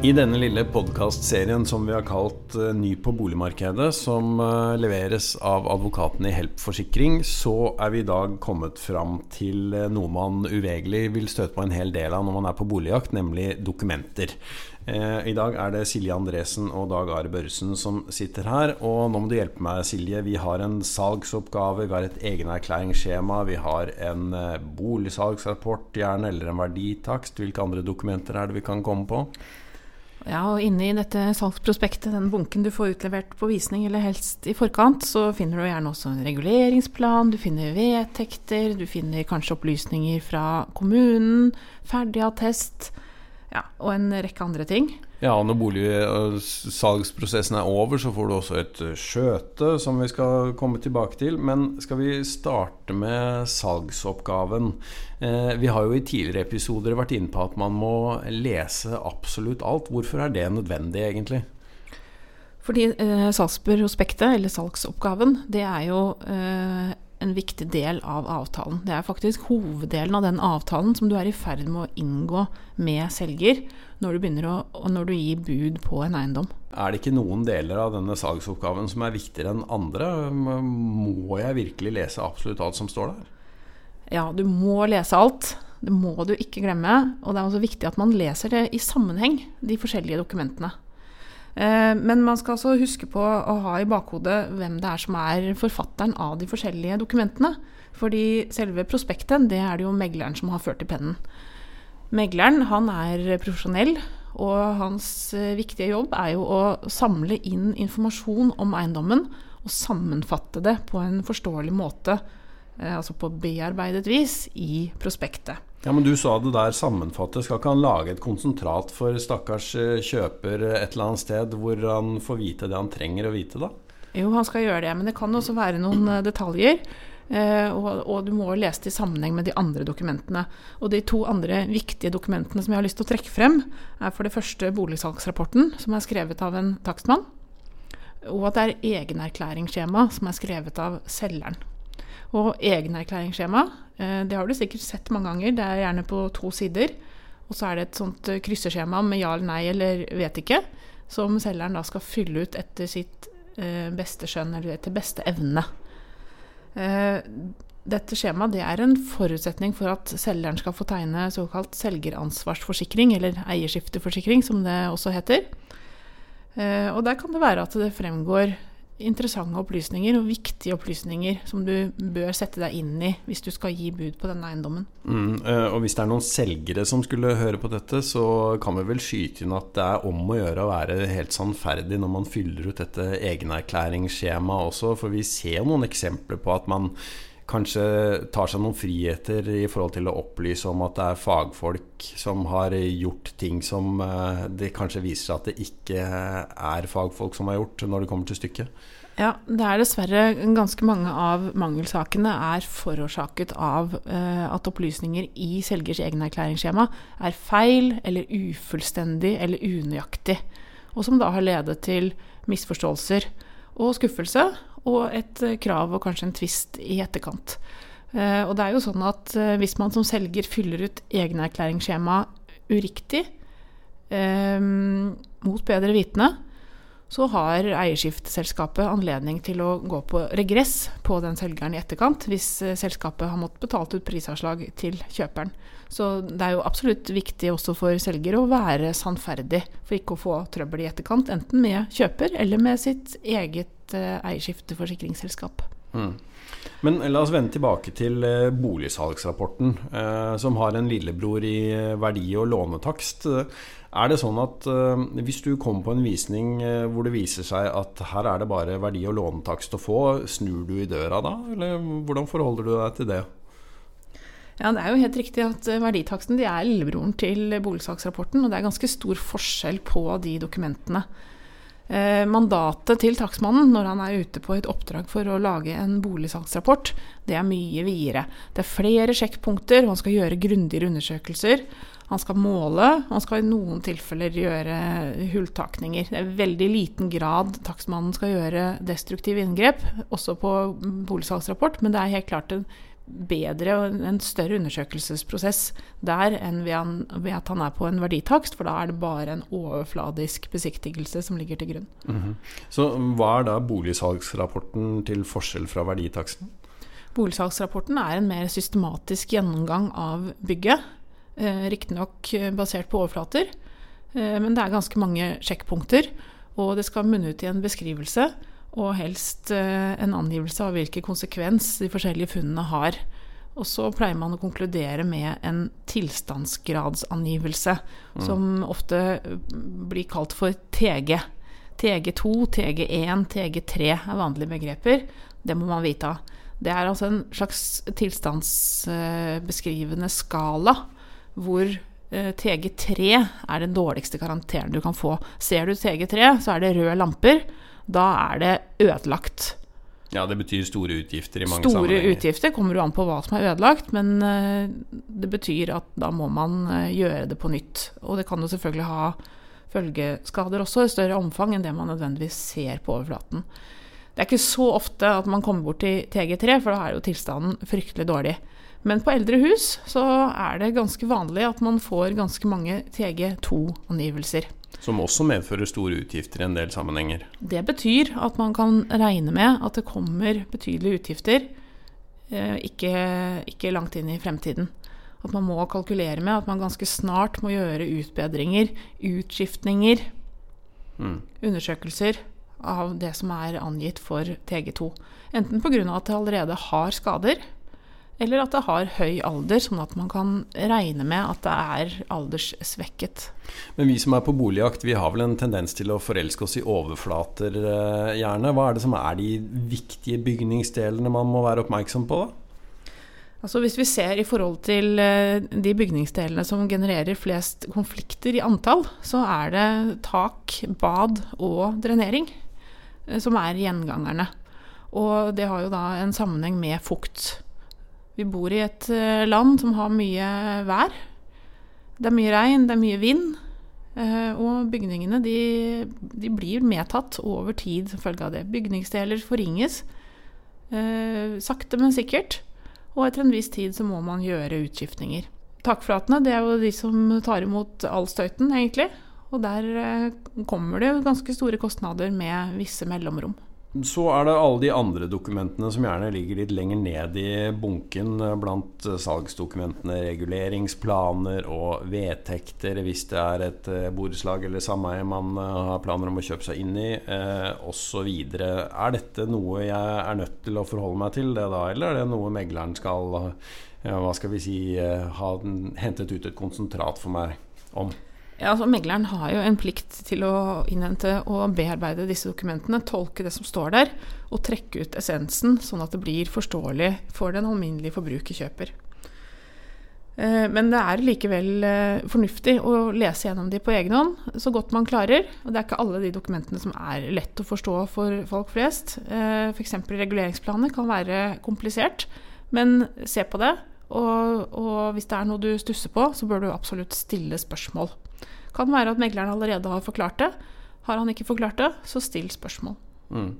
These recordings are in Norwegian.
I denne lille podkastserien som vi har kalt eh, Ny på boligmarkedet, som eh, leveres av advokaten i Help Forsikring, så er vi i dag kommet fram til eh, noe man uvegerlig vil støte på en hel del av når man er på boligjakt, nemlig dokumenter. I dag er det Silje Andresen og Dag Are Børresen som sitter her. Og nå må du hjelpe meg, Silje. Vi har en salgsoppgave, vi har et egenerklæringsskjema, vi har en boligsalgsrapport, gjerne, eller en verditakst. Hvilke andre dokumenter er det vi kan komme på? Ja, og inne i dette salgsprospektet, den bunken du får utlevert på visning, eller helst i forkant, så finner du gjerne også en reguleringsplan, du finner vedtekter, du finner kanskje opplysninger fra kommunen, ferdig attest, ja, og en rekke andre ting. Ja, og når boligsalgsprosessen er over, så får du også et eh, skjøte, som vi skal komme tilbake til. Men skal vi starte med salgsoppgaven? Eh, vi har jo i tidligere episoder vært inne på at man må lese absolutt alt. Hvorfor er det nødvendig, egentlig? Fordi eh, salgsprospektet, eller salgsoppgaven, det er jo eh, en viktig del av avtalen. Det er faktisk hoveddelen av den avtalen som du er i ferd med å inngå med selger når du begynner å, når du gir bud på en eiendom. Er det ikke noen deler av denne salgsoppgaven som er viktigere enn andre? Må jeg virkelig lese absolutt alt som står der? Ja, du må lese alt. Det må du ikke glemme. Og det er også viktig at man leser det i sammenheng, de forskjellige dokumentene. Eh, men man skal altså huske på å ha i bakhodet hvem det er som er forfatteren av de forskjellige dokumentene. Fordi selve prospektet, det er det jo megleren som har ført i pennen. Megleren han er profesjonell, og hans eh, viktige jobb er jo å samle inn informasjon om eiendommen og sammenfatte det på en forståelig måte, eh, altså på bearbeidet vis, i prospektet. Ja, Men du sa det der sammenfattet. Skal ikke han lage et konsentrat for stakkars eh, kjøper et eller annet sted, hvor han får vite det han trenger å vite, da? Jo, han skal gjøre det. Men det kan også være noen eh, detaljer. Eh, og, og, du må lese det i sammenheng med de andre dokumentene. Og de to andre viktige dokumentene som jeg har lyst til å trekke frem, er for det første boligsalgsrapporten, som er skrevet av en takstmann. Og at det er egenerklæringsskjema som er skrevet av selgeren. Og egenerklæringsskjema, eh, det har du sikkert sett mange ganger. Det er gjerne på to sider. Og så er det et sånt eh, krysseskjema med ja eller nei eller vet ikke, som selgeren da skal fylle ut etter sitt eh, beste skjønn, eller etter beste evne. Dette skjemaet det er en forutsetning for at selgeren skal få tegne såkalt selgeransvarsforsikring, eller eierskifteforsikring, som det også heter. Og der kan det være at det fremgår interessante opplysninger og viktige opplysninger som du bør sette deg inn i hvis du skal gi bud på denne eiendommen. Mm, eh, og Hvis det er noen selgere som skulle høre på dette, så kan vi vel skyte inn at det er om å gjøre å være helt sannferdig når man fyller ut dette egenerklæringsskjemaet også. For vi ser noen eksempler på at man kanskje tar seg noen friheter i forhold til å opplyse om at det er fagfolk som har gjort ting som eh, det kanskje viser seg at det ikke er fagfolk som har gjort, når det kommer til stykket? Ja, det er dessverre ganske mange av mangelsakene er forårsaket av uh, at opplysninger i selgers egenerklæringsskjema er feil eller ufullstendig eller unøyaktig, og som da har ledet til misforståelser og skuffelse, og et eh, krav og kanskje en tvist i etterkant. Eh, og det er jo sånn at eh, hvis man som selger fyller ut egenerklæringsskjema uriktig, mot bedre vitende, så har eierskifteselskapet anledning til å gå på regress på den selgeren i etterkant, hvis selskapet har måttet betalt ut prisavslag til kjøperen. Så det er jo absolutt viktig også for selger å være sannferdig, for ikke å få trøbbel i etterkant, enten med kjøper eller med sitt eget et eh, eierskifteforsikringsselskap. Mm. Men la oss vende tilbake til eh, boligsalgsrapporten, eh, som har en lillebror i verdi- og lånetakst. Er det sånn at hvis du kommer på en visning hvor det viser seg at her er det bare verdi- og lånetakst å få, snur du i døra da, eller hvordan forholder du deg til det? Ja, Det er jo helt riktig at verditaksten de er lillebroren til boligsaksrapporten, Og det er ganske stor forskjell på de dokumentene. Eh, mandatet til takstmannen når han er ute på et oppdrag for å lage en boligsaksrapport, det er mye videre. Det er flere sjekkpunkter, og han skal gjøre grundigere undersøkelser. Han skal måle, han skal i noen tilfeller gjøre hulltakninger. Det er veldig liten grad takstmannen skal gjøre destruktive inngrep, også på boligsalgsrapport, men det er helt klart en bedre og en større undersøkelsesprosess der enn ved, at han er på en verditakst, for da er det bare en overfladisk besiktigelse som ligger til grunn. Mm -hmm. Så hva er da boligsalgsrapporten til forskjell fra verditaksten? Boligsalgsrapporten er en mer systematisk gjennomgang av bygget. Eh, Riktignok basert på overflater, eh, men det er ganske mange sjekkpunkter. Og det skal munne ut i en beskrivelse og helst eh, en angivelse av hvilken konsekvens de forskjellige funnene har. Og så pleier man å konkludere med en tilstandsgradsangivelse, mm. som ofte blir kalt for TG. TG2, TG1, TG3 er vanlige begreper. Det må man vite av. Det er altså en slags tilstandsbeskrivende skala hvor eh, TG3 er den dårligste karakteren du kan få. Ser du TG3, så er det røde lamper da er det ødelagt. Ja, det betyr store utgifter i mange store sammenhenger. Store utgifter kommer jo an på hva som er ødelagt, men uh, det betyr at da må man uh, gjøre det på nytt. Og det kan jo selvfølgelig ha følgeskader også, i større omfang enn det man nødvendigvis ser på overflaten. Det er ikke så ofte at man kommer bort til TG3, for da er jo tilstanden fryktelig dårlig. Men på eldre hus så er det ganske vanlig at man får ganske mange TG2-angivelser. Som også medfører store utgifter i en del sammenhenger. Det betyr at man kan regne med at det kommer betydelige utgifter eh, ikke, ikke langt inn i fremtiden. At man må kalkulere med at man ganske snart må gjøre utbedringer, utskiftninger, mm. undersøkelser av det som er angitt for TG2. Enten pga. at det allerede har skader, eller at det har høy alder, sånn at man kan regne med at det er alderssvekket. Men vi som er på boligjakt, vi har vel en tendens til å forelske oss i overflater, eh, gjerne. Hva er det som er de viktige bygningsdelene man må være oppmerksom på, da? Altså Hvis vi ser i forhold til eh, de bygningsdelene som genererer flest konflikter i antall, så er det tak, bad og drenering som er gjengangerne. Og det har jo da en sammenheng med fukt. Vi bor i et eh, land som har mye vær. Det er mye regn, det er mye vind. Eh, og bygningene de, de blir medtatt over tid som følge av det. Bygningsdeler forringes eh, sakte, men sikkert. Og etter en viss tid så må man gjøre utskiftninger. Takflatene det er jo de som tar imot all støyten, egentlig. Og der kommer det ganske store kostnader med visse mellomrom. Så er det alle de andre dokumentene som gjerne ligger litt lenger ned i bunken blant salgsdokumentene. Reguleringsplaner og vedtekter hvis det er et eh, borettslag eller sameie man eh, har planer om å kjøpe seg inn i, eh, osv. Er dette noe jeg er nødt til å forholde meg til det da, eller er det noe megleren skal ja, hva skal vi si, ha hentet ut et konsentrat for meg om? Ja, altså Megleren har jo en plikt til å innhente og bearbeide disse dokumentene, tolke det som står der, og trekke ut essensen, sånn at det blir forståelig for den alminnelige forbrukerkjøper. Eh, men det er likevel eh, fornuftig å lese gjennom de på egen hånd, så godt man klarer. Og det er ikke alle de dokumentene som er lett å forstå for folk flest. Eh, F.eks. reguleringsplaner kan være komplisert, men se på det. Og, og hvis det er noe du stusser på, så bør du absolutt stille spørsmål. Kan være at megleren allerede har forklart det. Har han ikke forklart det, så still spørsmål. Mm.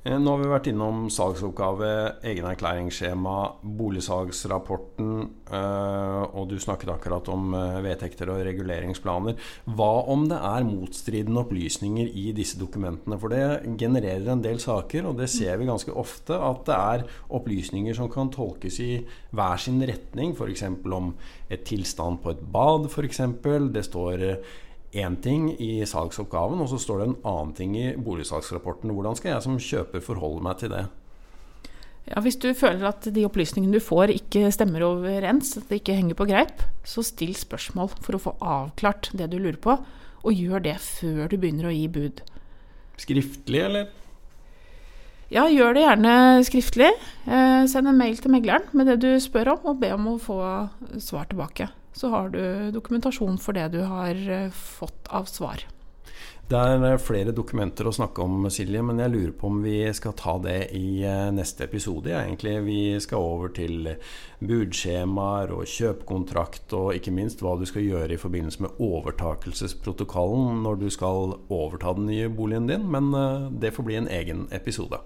Eh, nå har vi vært innom salgsoppgave, egenerklæringsskjema, boligsalgsrapporten, eh, og du snakket akkurat om eh, vedtekter og reguleringsplaner. Hva om det er motstridende opplysninger i disse dokumentene? For det genererer en del saker, og det ser vi ganske ofte. At det er opplysninger som kan tolkes i hver sin retning, f.eks. om et tilstand på et bad, f.eks. Det står én ting i salgsoppgaven, og så står det en annen ting i boligsalgsrapporten. Hvordan skal jeg som kjøper forholde meg til det? Ja, Hvis du føler at de opplysningene du får ikke stemmer overens, at det ikke henger på greip, så still spørsmål for å få avklart det du lurer på, og gjør det før du begynner å gi bud. Skriftlig, eller? Ja, gjør det gjerne skriftlig. Eh, send en mail til megleren med det du spør om, og be om å få svar tilbake så har du dokumentasjon for det du har eh, fått av svar. Det er eh, flere dokumenter å snakke om, Silje, men jeg lurer på om vi skal ta det i eh, neste episode. egentlig. Vi skal over til budskjemaer og kjøpekontrakt, og ikke minst hva du skal gjøre i forbindelse med overtakelsesprotokollen når du skal overta den nye boligen din. Men det får bli en egen episode.